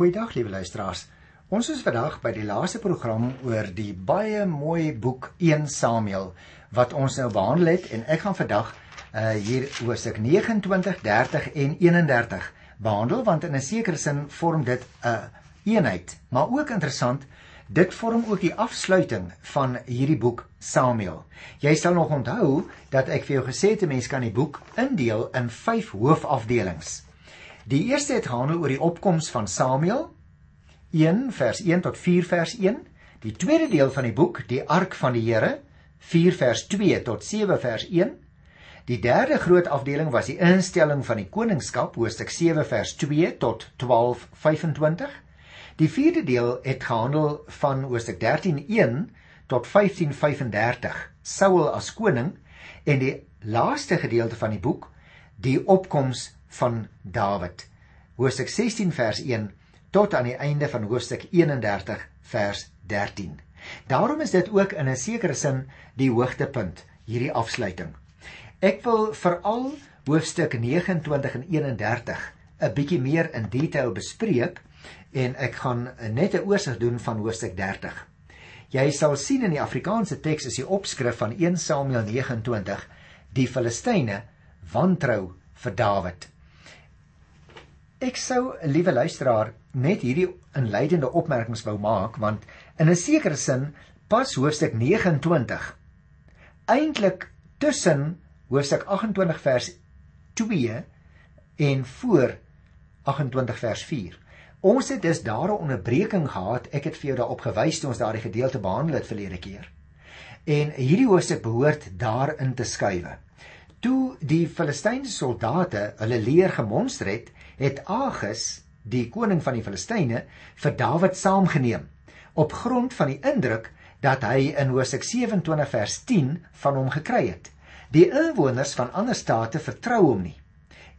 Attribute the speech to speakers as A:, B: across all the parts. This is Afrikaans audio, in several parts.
A: Goeiedag liewe luisteraars. Ons is vandag by die laaste program oor die baie mooi boek 1 Samuel wat ons nou behandel het en ek gaan vandag uh hier hoofstuk 29, 30 en 31 behandel want in 'n sekere sin vorm dit 'n uh, eenheid, maar ook interessant Dit vorm ook die afsluiting van hierdie boek Samuel. Jy sal nog onthou dat ek vir jou gesê het 'n mens kan die boek indeel in 5 hoofafdelings. Die eerste het gehandel oor die opkoms van Samuel 1 vers 1 tot 4 vers 1. Die tweede deel van die boek, die ark van die Here 4 vers 2 tot 7 vers 1. Die derde groot afdeling was die instelling van die koningskap hoofstuk 7 vers 2 tot 12:25. Die vierde deel het gehandel van hoofstuk 13:1 tot 15:35, Saul as koning en die laaste gedeelte van die boek, die opkoms van Dawid. Hoofstuk 16 vers 1 tot aan die einde van hoofstuk 31 vers 13. Daarom is dit ook in 'n sekere sin die hoogtepunt hierdie afsluiting. Ek wil veral hoofstuk 29 en 31 'n bietjie meer in detail bespreek en ek gaan net 'n oorsig doen van hoofstuk 30. Jy sal sien in die Afrikaanse teks is die opskrif van 1 Samuel 29 die Filistyne wantrou vir Dawid. Ek sou, liewe luisteraar, net hierdie inleidende opmerkings wou maak want in 'n sekere sin pas hoofstuk 29 eintlik tussen hoofstuk 28 vers 2 en voor 28 vers 4. Ons het dus daar 'n onderbreking gehad. Ek het vir jou daarop gewys toe ons daardie gedeelte behandel het verlede keer. En hierdie hoofstuk behoort daarin te skuif. Toe die Filistynse soldate hulle leer gemonster het, het Agus, die koning van die Filistyne, vir Dawid saamgeneem op grond van die indruk dat hy in Hosea 27 vers 10 van hom gekry het. Die inwoners van ander state vertrou hom nie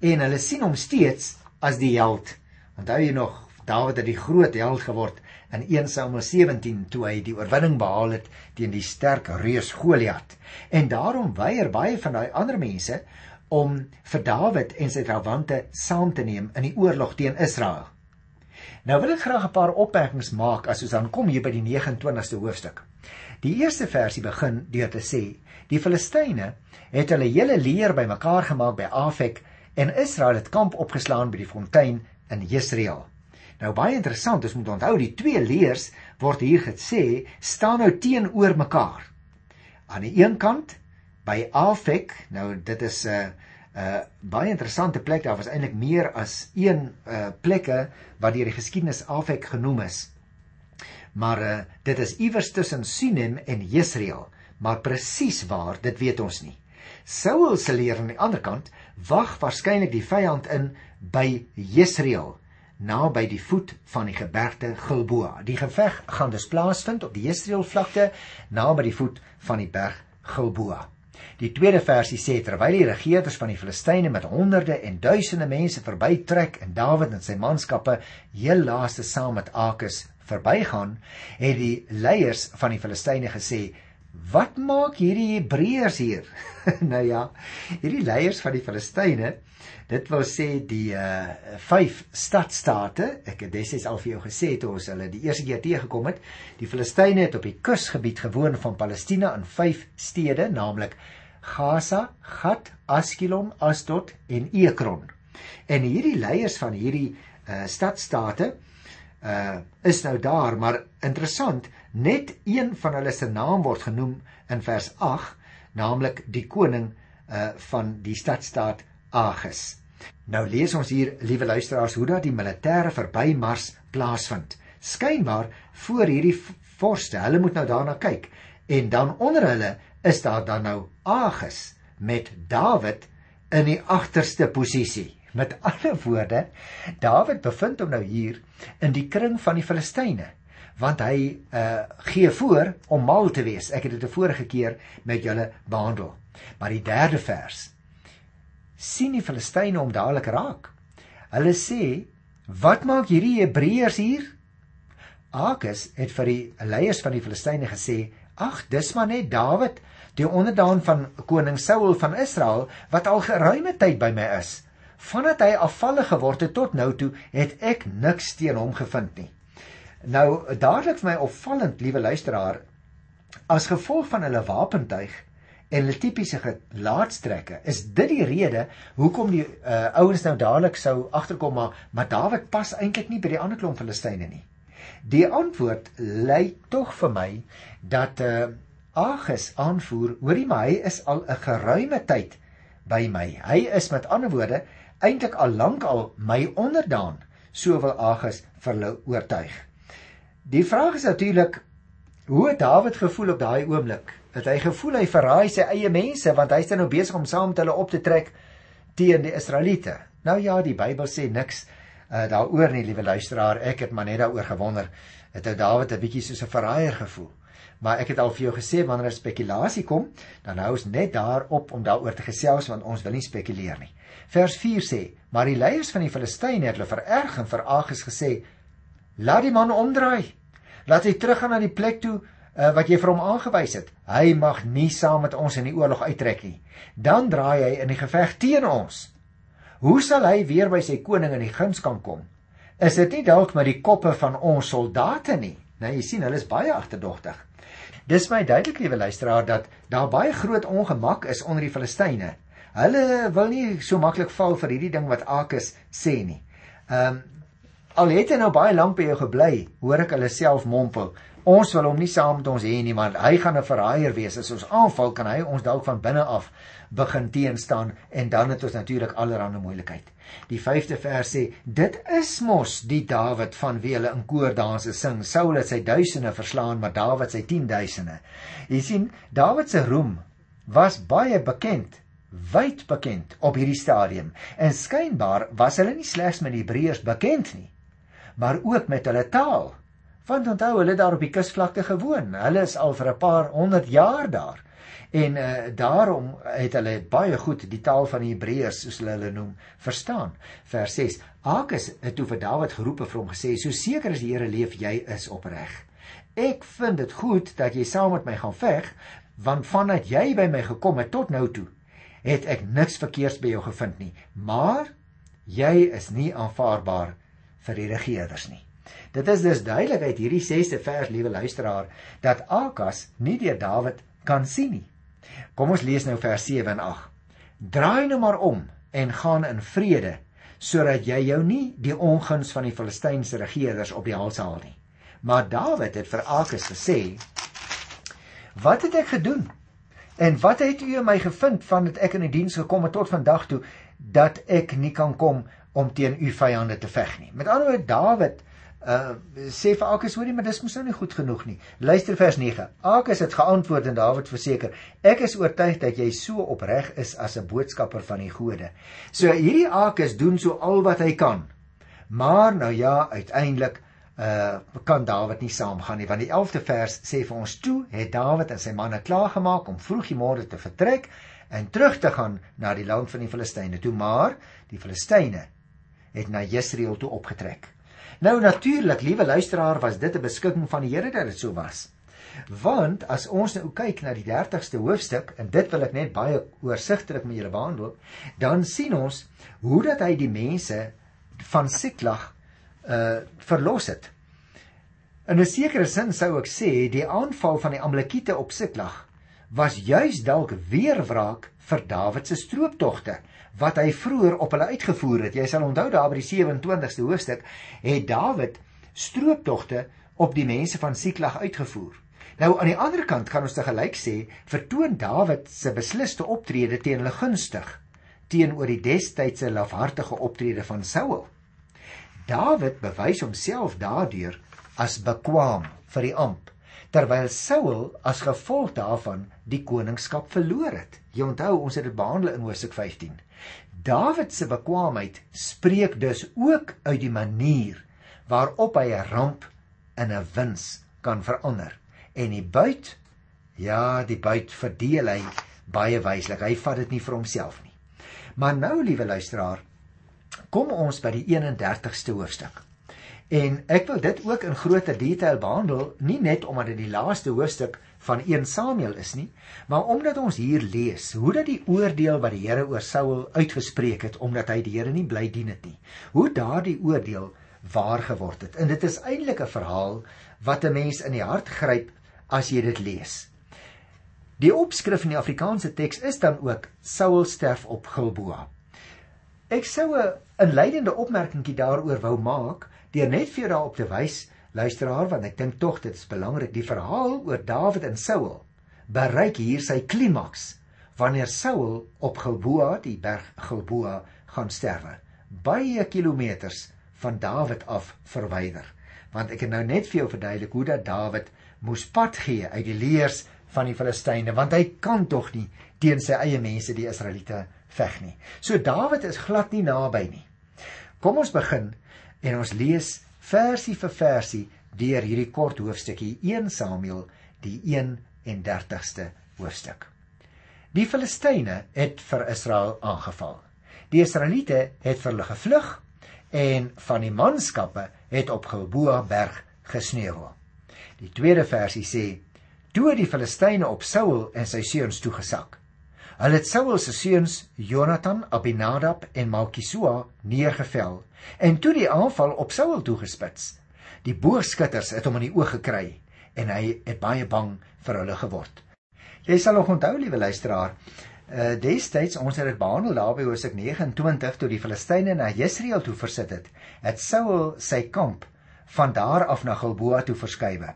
A: en hulle sien hom steeds as die held. Onthou jy nog Dawid het die groot held geword in 1 Samuel 17 toe hy die oorwinning behaal het teen die sterk reus Goliat. En daarom weier baie van daai ander mense om vir Dawid en sy verwante saam te neem in die oorlog teen Israel. Nou wil ek graag 'n paar opmerkings maak as ons aankom hier by die 29ste hoofstuk. Die eerste versie begin deur te sê: Die Filistyne het hulle hele leer bymekaar gemaak by Afek en Israel het kamp opgeslaan by die fontein in Jesreel. Nou baie interessant, ons moet onthou die twee leers word hier gesê staan nou teenoor mekaar. Aan die een kant by Afek, nou dit is 'n uh, 'n uh, baie interessante plek. Daar was eintlik meer as een uh, plekke wat deur die geskiedenis Afek genoem is. Maar uh, dit is iewers tussen Sinem en Jesreel, maar presies waar, dit weet ons nie. Saul se leer aan die ander kant wag waarskynlik die vyand in by Jesreel naby die voet van die gebergte Gilboa. Die geveg gaan dus plaasvind op die Jesreel vlakte naby die voet van die berg Gilboa. Die tweede versie sê terwyl die regerders van die Filistyne met honderde en duisende mense verbytrek en Dawid en sy manskappe heel laaste saam met Akis verbygaan, het die leiers van die Filistyne gesê: "Wat maak hierdie Hebreërs hier?" nou ja, hierdie leiers van die Filistyne, dit wil sê die uh vyf stadstate, ek het destyds al vir jou gesê toe ons hulle die eerste keer teëgekom het, die Filistyne het op die kusgebied gewoon van Palestina in vyf stede, naamlik Gaza, Gat, Askelon, Asdod en Ekron. En hierdie leiers van hierdie uh, stadstate uh is nou daar, maar interessant, net een van hulle se naam word genoem in vers 8, naamlik die koning uh van die stadstaat Agus. Nou lees ons hier, liewe luisteraars, hoe dat die militêre verbymars plaasvind. Skynbaar voor hierdie vorste, hulle moet nou daarna kyk en dan onder hulle is daar dan nou Agus met Dawid in die agterste posisie. Met ander woorde, Dawid bevind hom nou hier in die kring van die Filistyne, want hy uh gee voor om mal te wees. Ek het dit 'n vorige keer met julle behandel. Maar die derde vers sien die Filistyne om dadelik raak. Hulle sê, "Wat maak hierdie Hebreërs hier?" Agus het vir die leiers van die Filistyne gesê, "Ag, dis maar net Dawid die onderdaan van koning Saul van Israel wat al geruime tyd by my is. Vandat hy afvallig geword het tot nou toe, het ek niks teen hom gevind nie. Nou dadelik vir my opvallend, liewe luisteraar, as gevolg van hulle wapentuig en hulle tipiese gelaatstrekke, is dit die rede hoekom die uh, ouens nou dadelik sou agterkom maar maar Dawid pas eintlik nie by die ander klomp Filistyne nie. Die antwoord lei tog vir my dat uh, Agus aanvoer, hoorie maar hy is al 'n geruime tyd by my. Hy is met ander woorde eintlik al lank al my onderdaan, so wil Agus vir hulle oortuig. Die vraag is natuurlik hoe het Dawid gevoel op daai oomblik? Het hy gevoel hy verraai sy eie mense want hy's nou besig om saam met hulle op te trek teen die Israeliete? Nou ja, die Bybel sê niks uh, daaroor nie, liewe luisteraar. Ek het maar net daaroor gewonder. Het ou Dawid 'n bietjie soos 'n verraaier gevoel? Maar ek het al vir jou gesê wanneer 'n spekulasie kom, dan hou ons net daarop om daaroor te gesels want ons wil nie spekuleer nie. Vers 4 sê: "Maar die leiers van die Filistyne het hulle vererg en vir Agus gesê: Laat die man omdraai. Laat hy teruggaan na die plek toe uh, wat jy vir hom aangewys het. Hy mag nie saam met ons in die oorlog uittrek nie. Dan draai hy in die geveg teen ons. Hoe sal hy weer by sy koning in die guns kan kom? Is dit nie dalk met die koppe van ons soldate nie?" Nou jy sien, hulle is baie agterdogtig. Dis my duidelik liewe luisteraar dat daar baie groot ongemak is onder die Filistyne. Hulle wil nie so maklik val vir hierdie ding wat Akis sê nie. Ehm um, al het hy nou baie lank by jou gebly, hoor ek hulle self mompel. Ons wil hom nie saam met ons hê nie, want hy gaan 'n verraaier wees. As ons aanval, kan hy ons dalk van binne af begin teenstaan en dan het ons natuurlik allerlei moeilikheid. Die 5de vers sê: Dit is mos die Dawid van wie hulle in koordanse sing. Saul het sy duisende verslaan, maar Dawid sy 10000e. Jy sien, Dawid se roem was baie bekend wyd bekend op hierdie stadium en skynbaar was hulle nie slegs met die Hebreërs bekend nie maar ook met hulle taal want onthou hulle daar op die kusvlakte gewoon hulle is al vir 'n paar honderd jaar daar En uh, daarom het hulle baie goed die taal van die Hebreërs soos hulle hulle noem verstaan. Vers 6. Agus het toe vir Dawid geroep en vir hom gesê: "So seker as die Here leef, jy is opreg. Ek vind dit goed dat jy saam met my gaan veg, want vandat jy by my gekom het tot nou toe, het ek niks verkeers by jou gevind nie. Maar jy is nie aanvaarbaar vir die regerders nie." Dit is dus duidelik uit hierdie 6ste vers, liewe luisteraar, dat Akas nie deur Dawid kan sien nie. Kom ons lees nou vers 7 en 8. Draai nou maar om en gaan in vrede sodat jy jou nie die onguns van die Filistynse regerders op die hals haal nie. Maar Dawid het vir Akis gesê: Wat het ek gedoen? En wat het u in my gevind van dit ek in die diens gekom het tot vandag toe dat ek nie kan kom om teen u vyande te veg nie. Met ander woorde Dawid uh sê vir Akas hoorie maar dis mos nou nie goed genoeg nie. Luister vers 9. Akas het geantwoord en Dawid verseker: Ek is oortuig dat jy so opreg is as 'n boodskapper van die gode. So hierdie Akas doen so al wat hy kan. Maar nou ja, uiteindelik uh kan Dawid nie saamgaan nie want die 11de vers sê vir ons toe het Dawid en sy manne klaargemaak om vroeg die môre te vertrek en terug te gaan na die land van die Filistyne. Toe maar die Filistyne het na Jesreel toe opgetrek. Nou natuurlik, liewe luisteraar, was dit 'n beskikking van die Here dat dit so was. Want as ons nou kyk na die 30ste hoofstuk en dit wil ek net baie oorsigtelik met julle behandel, dan sien ons hoe dat hy die mense van Siklag uh verlos het. In 'n sekere sin sou ek sê die aanval van die Amalekiete op Siklag was juis dalk weer wraak vir Dawid se strooptogte wat hy vroeër op hulle uitgevoer het. Jy sal onthou daar by die 27ste hoofstuk het Dawid strooptogte op die mense van Siklag uitgevoer. Nou aan die ander kant kan ons te gelyk sê, vertoon Dawid se besliste optrede teen hulle gunstig teenoor die destydse lafhartige optrede van Saul. Dawid bewys homself daardeur as bekwaam vir die amp terwyl Saul as gevolg daarvan die koningskap verloor het. Jy onthou ons het dit behandel in Hoofstuk 15. Dawid se bekwaamheid spreek dus ook uit die manier waarop hy 'n ramp in 'n wins kan verander. En die buit, ja, die buit verdeel hy baie wyslik. Hy vat dit nie vir homself nie. Maar nou, liewe luisteraar, kom ons by die 31ste hoofstuk. En ek wil dit ook in groter detail behandel, nie net omdat dit die laaste hoofstuk van 1 Samuel is nie, maar omdat ons hier lees hoe dat die oordeel wat die Here oor Saul uitgespreek het omdat hy die Here nie bly dien het nie. Hoe daardie oordeel waar geword het. En dit is eintlik 'n verhaal wat 'n mens in die hart gryp as jy dit lees. Die opskrif in die Afrikaanse teks is dan ook Saul sterf op Gilboa. Ek sou 'n inleidende opmerkingie daaroor wou maak deur net vir jou daarop te wys luisteraar want ek dink tog dit is belangrik die verhaal oor Dawid en Saul bereik hier sy klimaks wanneer Saul op Gilboa die berg Gilboa gaan sterwe. Baie kilometers van Dawid af verwyder. Want ek het nou net vir jou verduidelik hoe dat Dawid moes pad gee uit die leers van die Filistyne want hy kan tog nie teen sy eie mense die Israeliete veg nie. So Dawid is glad nie naby nie. Kom ons begin en ons lees versie vir versie deur hierdie kort hoofstukkie 1 Samuel die 31ste hoofstuk. Die Filistyne het vir Israel aangeval. Die Israeliete het vir hulle gevlug en van die manskappe het op Gilboa berg gesneuwel. Die tweede versie sê: Toe die Filistyne op Saul en sy seuns toegesak. Hulle het Saul se seuns Jonathan, Abinadab en Malkisua neergevel en toe die aanval op Saul toegespits. Die boogskutters het hom in die oog gekry en hy het baie bang vir hulle geword. Jy sal nog onthou, liewe luisteraar, uh destyds ons het dit behandel daar by Hosea 29 toe die Filistyne na Jesreel toe versit het, het Saul sy kamp van daar af na Gilboa toe verskuif.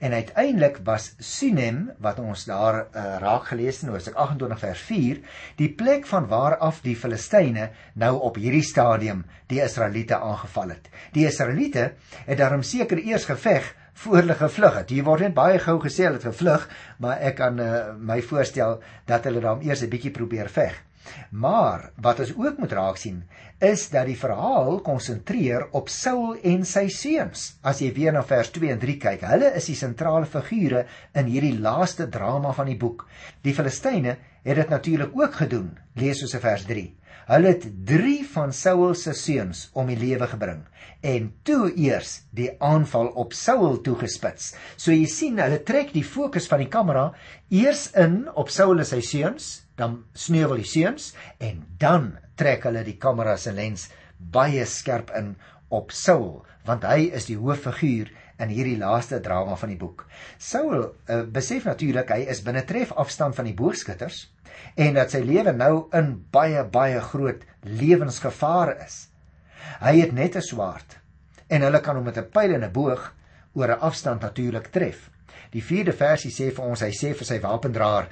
A: En uiteindelik was Sinem wat ons daar uh, raak gelees in Hoofstuk 28 vers 4 die plek van waar af die Filistyne nou op hierdie stadium die Israeliete aangeval het. Die Israeliete het daarom seker eers geveg voor hulle gevlug het. Hier word net baie gou gesê hulle het gevlug, maar ek kan uh, my voorstel dat hulle dan eers 'n bietjie probeer veg. Maar wat ons ook moet raak sien, is dat die verhaal konsentreer op Saul en sy seuns. As jy weer na vers 2 en 3 kyk, hulle is die sentrale figure in hierdie laaste drama van die boek. Die Filistyne het dit natuurlik ook gedoen. Lees ons in vers 3. Hulle het 3 van Saul se seuns om die lewe gebring en toe eers die aanval op Saul toegespits. So jy sien, hulle trek die fokus van die kamera eers in op Saul en sy seuns dan sneuwel die seuns en dan trek hulle die kamera se lens baie skerp in op Saul want hy is die hooffiguur in hierdie laaste drama van die boek. Saul uh, besef natuurlik hy is binne tref afstand van die boogskutters en dat sy lewe nou in baie baie groot lewensgevaar is. Hy het net 'n swaard en hulle kan hom met 'n pyl en 'n boog oor 'n afstand natuurlik tref. Die 4de versie sê vir ons hy sê vir sy wapendraer: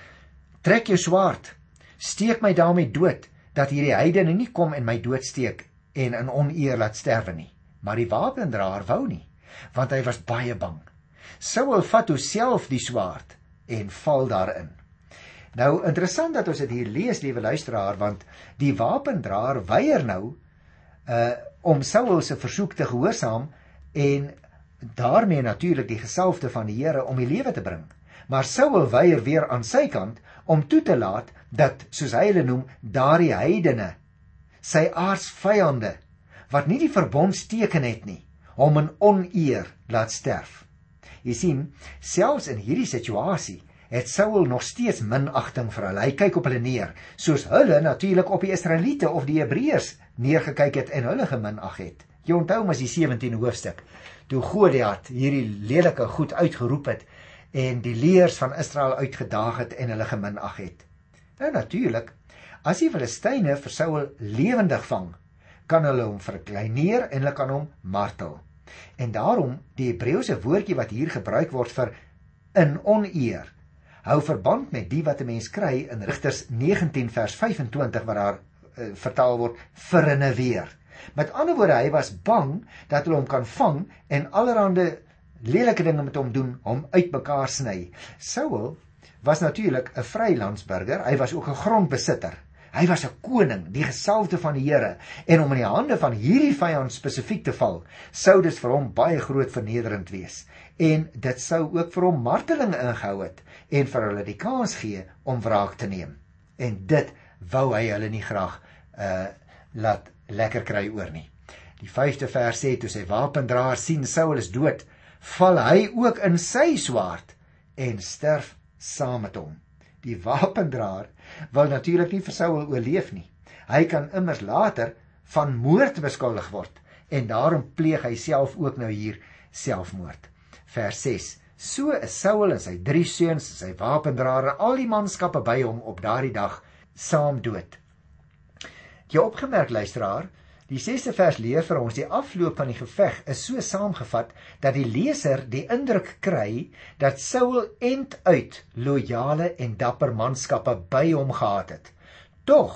A: "Trek jou swaard steek my daarmee dood dat hierdie heidene nie kom en my doodsteek en in oneer laat sterwe nie. Maar die wapendraer wou nie, want hy was baie bang. Saul vat homself die swaard en val daarin. Nou interessant dat ons dit hier lees, liewe luisteraar, want die wapendraer weier nou uh om Saul se versoek te gehoorsaam en daarmee natuurlik die gesalfde van die Here om die lewe te bring. Maar Saul weier weer aan sy kant om toe te laat dat soos hy hulle noem daardie heidene sy aardsvyande wat nie die verbondsteken het nie hom in oneer laat sterf. Jy sien, selfs in hierdie situasie het Saul nog steeds minagting vir hulle. Hy kyk op hulle neer, soos hulle natuurlik op die Israeliete of die Hebreërs neergekyk het en hulle geminag het. Jy onthou mos die 17 hoofstuk toe Goliat hierdie lelike goed uitgeroep het en die leers van Israel uitgedaag het en hulle geminag het. Nou natuurlik, as die Filistyne vir Saul lewendig vang, kan hulle hom verkleineer en hulle kan hom martel. En daarom die Hebreëse woordjie wat hier gebruik word vir in oneer hou verband met die wat 'n mens kry in Rigters 19 vers 25 waar daar uh, vertaal word vir 'n weer. Met ander woorde, hy was bang dat hulle hom kan vang en allerlei lelike dinge met hom doen, hom uitmekaar sny. Saul was natuurlik 'n vrylandsburger, hy was ook 'n grondbesitter. Hy was 'n koning, die gesalfde van die Here, en om in die hande van hierdie vyand spesifiek te val, sou dit vir hom baie groot vernederend wees. En dit sou ook vir hom marteling ingehou het en vir hulle die kans gee om wraak te neem. En dit wou hy hulle nie graag uh laat lekker kry oor nie. Die 5de vers sê toe sy wapendraer sien Saul is dood, val hy ook in sy swaard en sterf saam met hom. Die wapendraer wil natuurlik nie vir Saul oorleef nie. Hy kan immers later van moord beskuldig word en daarom pleeg hy self ook nou hier selfmoord. Vers 6. So is Saul en sy drie seuns, sy wapendraer en al die manskappe by hom op daardie dag saam dood. Jy opgemerk luisteraar, Die 6ste vers leer vir ons die afloop van die geveg is so saamgevat dat die leser die indruk kry dat Saul end uit loyale en dapper manskappe by hom gehad het. Tog,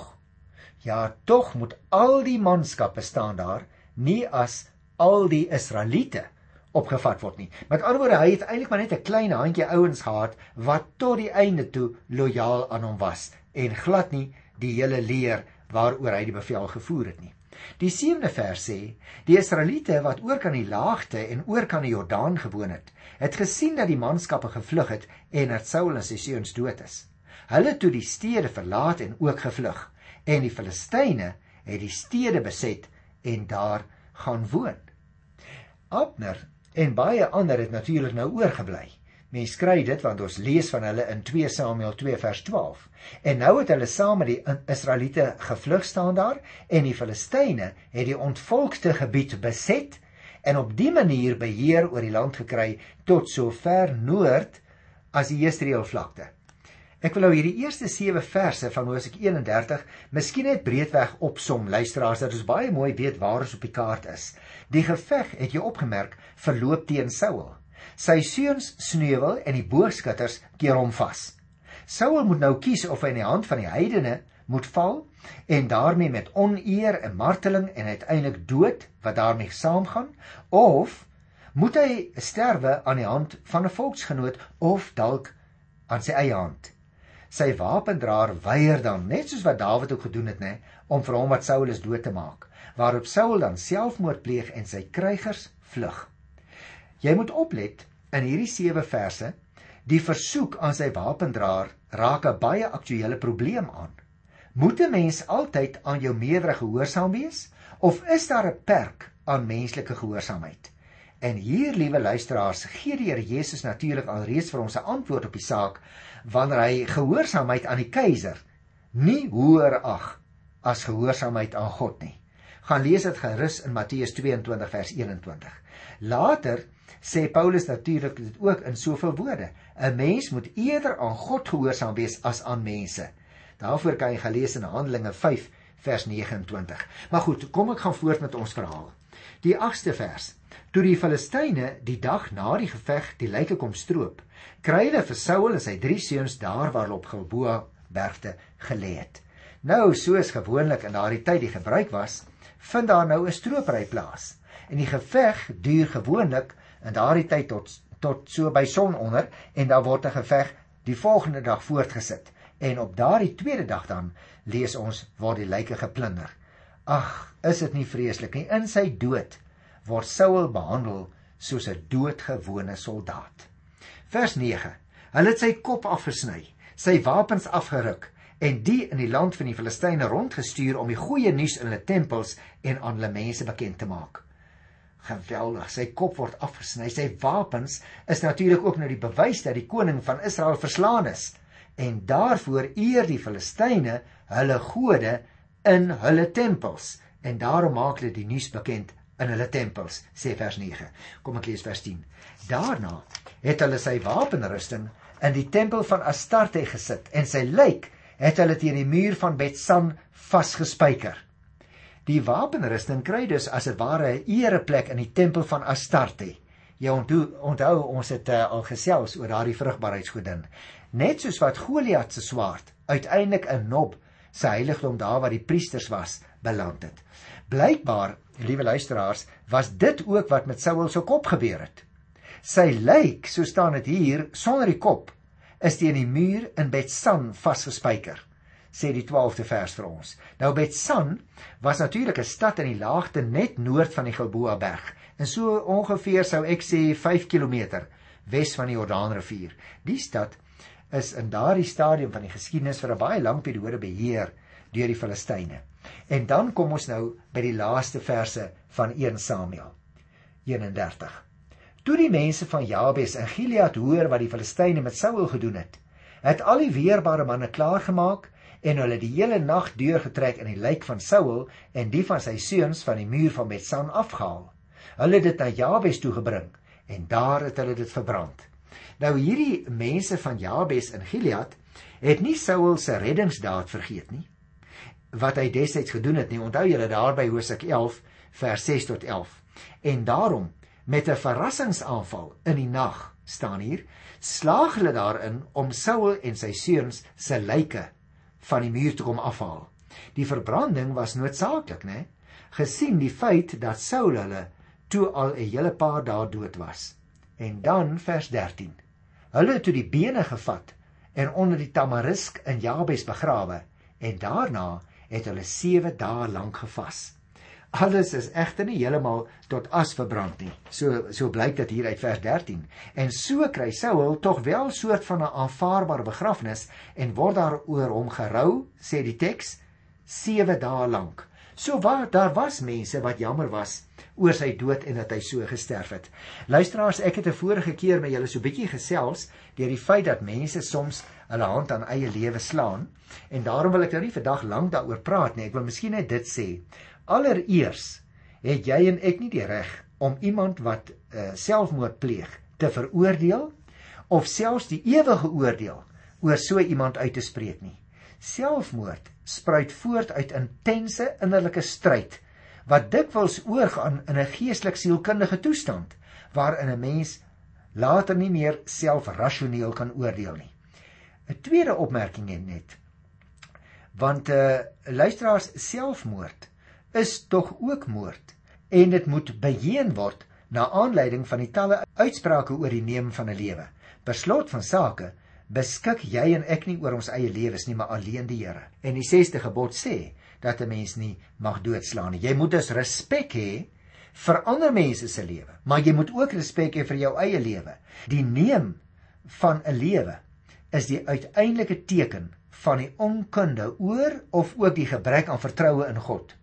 A: ja, tog moet al die manskappe staan daar nie as al die Israeliete opgevat word nie. Met ander woorde, hy het eintlik maar net 'n klein handjie ouens gehad wat tot die einde toe lojaal aan hom was en glad nie die hele leer waaroor hy die bevel gevoer het nie. Die 7de vers sê: Die Israeliete wat oor kan die laagte en oor kan die Jordaan gewoon het, het gesien dat die manskappe gevlug het en dat Saul en sy seuns dood is. Hulle het toe die stede verlaat en ook gevlug en die Filistyne het die stede beset en daar gaan woon. Abner en baie ander het natuurlik nou oorgebly. Mens kry dit want ons lees van hulle in 2 Samuel 2 vers 12. En nou het hulle saam met die Israeliete gevlug staan daar en die Filistyne het die ontvolkte gebied beset en op dië manier beheer oor die land gekry tot so ver noord as die Jesreel vlakte. Ek wil nou hierdie eerste 7 verse van Hosea 31 miskien net breedweg opsom luisteraars dat ons baie mooi weet waar ons op die kaart is. Die geveg het jy opgemerk verloop teen Saul. Sy seuns sneuwel en die boogskutters keer hom vas. Saul moet nou kies of hy in die hand van die heidene moet val en daarmee met oneer en marteling en uiteindelik dood wat daarmee saamgaan of moet hy sterwe aan die hand van 'n volksgenoot of dalk aan sy eie hand. Sy wapendraer weier dan net soos wat Dawid ook gedoen het nê om vir hom wat Saul is dood te maak waarop Saul dan selfmoord pleeg en sy krygers vlug. Jy moet oplet in hierdie 7 verse, die versoek aan sy wapendraer raak 'n baie aktuelle probleem aan. Moet 'n mens altyd aan jou meerdere gehoorsaam wees of is daar 'n perk aan menslike gehoorsaamheid? En hier, liewe luisteraars, gee die Here Jesus natuurlik alreeds vir ons 'n antwoord op die saak wanneer hy gehoorsaamheid aan die keiser nie hoër ag as gehoorsaamheid aan God nie. Gaan lees dit gerus in Matteus 22 vers 21. Later sê Paulus natuurlik dit ook in soveel woorde. 'n Mens moet eerder aan God gehoorsaam wees as aan mense. Daarvoor kan jy gelees in Handelinge 5 vers 29. Maar goed, kom ek gaan voort met ons verhaal. Die 8ste vers. Toe die Filistyne die dag na die geveg die lyke kom stroop, kry hulle vir Saul en sy drie seuns daar waar hulle op Gilboa bergte gelê het. Nou, soos gewoonlik in daardie tyd die gebruik was, vind daar nou 'n stroopry plaas. En die geveg duur gewoonlik in daardie tyd tot tot so by sononder en dan word 'n geveg die volgende dag voortgesit en op daardie tweede dag dan lees ons waar die lyke geplunder. Ag, is dit nie vreeslik nie? In sy dood word Saul behandel soos 'n doodgewone soldaat. Vers 9. Hulle het sy kop afgesny, sy wapens afgeruk en die in die land van die Filistyne rondgestuur om die goeie nuus in hulle tempels en aan hulle mense bekend te maak geweldig. Sy kop word afgesny. Sy wapens is natuurlik ook nou die bewys dat die koning van Israel verslaan is. En daarvoor eer die Filistyne hulle gode in hulle tempels. En daarom maak hulle die nuus bekend in hulle tempels, sê vers 9. Kom ek lees vers 10. Daarna het hulle sy wapenrusting in die tempel van Astarte gesit en sy lijk het hulle teen die muur van Betsan vasgespijker. Die wapenrusting kry dus as 'n ware ereplek in die tempel van Astarte. Jy onthou, onthou ons het uh, al gesels oor daardie vrugbaarheidsgodin. Net soos wat Goliat se swaard uiteindelik in Nob, sy heiligdom daar waar die priesters was, beland het. Blykbaar, liewe luisteraars, was dit ook wat met Saul se kop gebeur het. Sy lijk, so staan dit hier, sonder die kop, is teen die muur in Betsan vasgespijker sê die 12de vers vir ons. Nou Betsan was natuurlik 'n stad in die laagte net noord van die Gilboa berg en so ongeveer sou ek sê 5 km wes van die Jordaanrivier. Die stad is in daardie stadium van die geskiedenis vir 'n baie lang periode beheer deur die Filistyne. En dan kom ons nou by die laaste verse van 1 Samuel 31. Toe die mense van Jabes en Gilead hoor wat die Filistyne met Saul gedoen het, het al die weerbare manne klaargemaak en hulle die hele nag deurgetrek in die lijk van Saul en die van sy seuns van die muur van Betsan afgehaal. Hulle het dit na Jabes toe gebring en daar het hulle dit verbrand. Nou hierdie mense van Jabes in Gilead het nie Saul se reddingsdaad vergeet nie wat hy destyds gedoen het nie. Onthou julle daar by Hosea 11 vers 6 tot 11. En daarom met 'n verrassingsaanval in die nag staan hier, slaag hulle daarin om Saul en sy seuns se lyke van die muur te kom afhaal. Die verbranding was noodsaaklik, né? Gesien die feit dat Saul hulle toe al 'n hele paar dae dood was. En dan vers 13. Hulle het toe die bene gevat en onder die tamarisk in Jabes begrawe en daarna het hulle 7 dae lank gevas. Alles is egter nie heeltemal tot as verbrand nie. So so blyk dit hier uit vers 13. En so kry Saul tog wel soort van 'n aanvaarbare begrafnis en word daar oor hom gerou, sê die teks, 7 dae lank. So waar daar was mense wat jammer was oor sy dood en dat hy so gesterf het. Luisteraars, ek het 'n vorige keer met julle so bietjie gesels deur die feit dat mense soms hulle hand aan eie lewe slaan en daarom wil ek nou nie vandag lank daaroor praat nie. Ek wil miskien net dit sê. Allereers het jy en ek nie die reg om iemand wat uh, selfmoord pleeg te veroordeel of selfs die ewige oordeel oor so iemand uit te spreek nie. Selfmoord spruit voort uit intense innerlike stryd wat dikwels oorgaan in 'n geestelik sielkundige toestand waarin 'n mens later nie meer selfrasioneel kan oordeel nie. 'n Tweede opmerking net. Want uh luisteraars selfmoord is tog ook moord en dit moet beheen word na aanleiding van die talle uitsprake oor die neem van 'n lewe. Per slot van sake beskik jy en ek nie oor ons eie lewens nie, maar alleen die Here. En die 6ste gebod sê dat 'n mens nie mag doodslaan nie. Jy moet dus respek hê vir ander mense se lewe, maar jy moet ook respek hê vir jou eie lewe. Die neem van 'n lewe is die uiteindelike teken van die onkunde oor of ook die gebrek aan vertroue in God.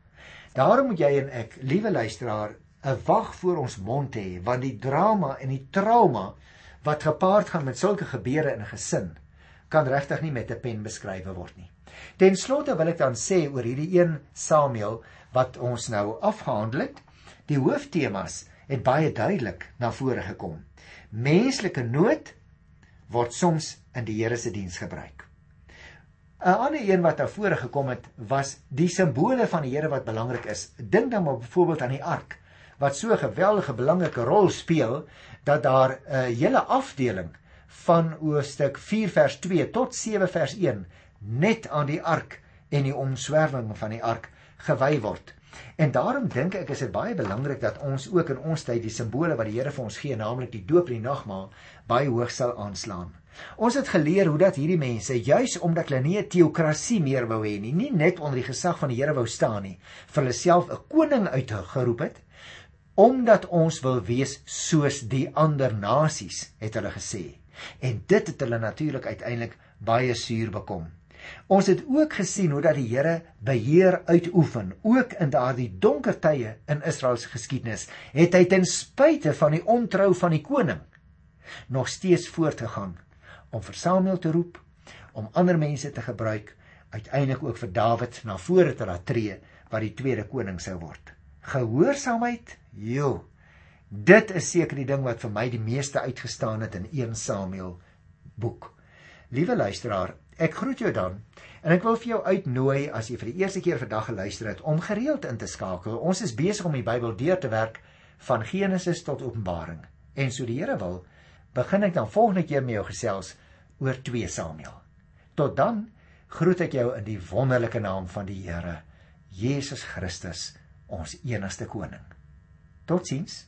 A: Daarom moet jy en ek, liewe luisteraar, 'n wag voor ons mond hê, want die drama en die trauma wat gepaard gaan met sulke gebeure in 'n gesin, kan regtig nie met 'n pen beskryf word nie. Ten slotte wil ek dan sê oor hierdie 1 Samuel wat ons nou afgehandel het, die hooftemas het baie duidelik na vore gekom. Menslike nood word soms in die Here se diens gebruik. 'n ander een wat daarvoor gekom het was die simbole van die Here wat belangrik is. Dink dan maar byvoorbeeld aan die ark wat so 'n geweldige belangrike rol speel dat daar 'n hele afdeling van hoofstuk 4 vers 2 tot 7 vers 1 net aan die ark en die omswerwing van die ark gewy word. En daarom dink ek is dit baie belangrik dat ons ook in ons tyd die simbole wat die Here vir ons gee, naamlik die doop en die nagmaal, baie hoog sal aanslaan. Ons het geleer hoe dat hierdie mense juis omdat hulle nie 'n teokrasie meer wou hê nie, nie net onder die gesag van die Here wou staan nie, vir hulle self 'n koning uitgeroep het omdat ons wil wees soos die ander nasies, het hulle gesê. En dit het hulle natuurlik uiteindelik baie suur bekom. Ons het ook gesien hoe dat die Here beheer uitoefen, ook in daardie donker tye in Israel se geskiedenis, het hy ten spyte van die ontrou van die koning nog steeds voortgegaan om vir Samuel te roep, om ander mense te gebruik, uiteindelik ook vir Dawid na vore te laat tree wat die tweede koning sou word. Gehoorsaamheid? Jo. Dit is seker die ding wat vir my die meeste uitgestaan het in 1 Samuel boek. Liewe luisteraar, ek groet jou dan en ek wil vir jou uitnooi as jy vir die eerste keer vandag geluister het om gereeld in te skakel. Ons is besig om die Bybel deur te werk van Genesis tot Openbaring. En so die Here wil, begin ek dan volgende keer met jou gesels oor 2 Samuel. Tot dan groet ek jou in die wonderlike naam van die Here Jesus Christus, ons enigste koning. Totsiens.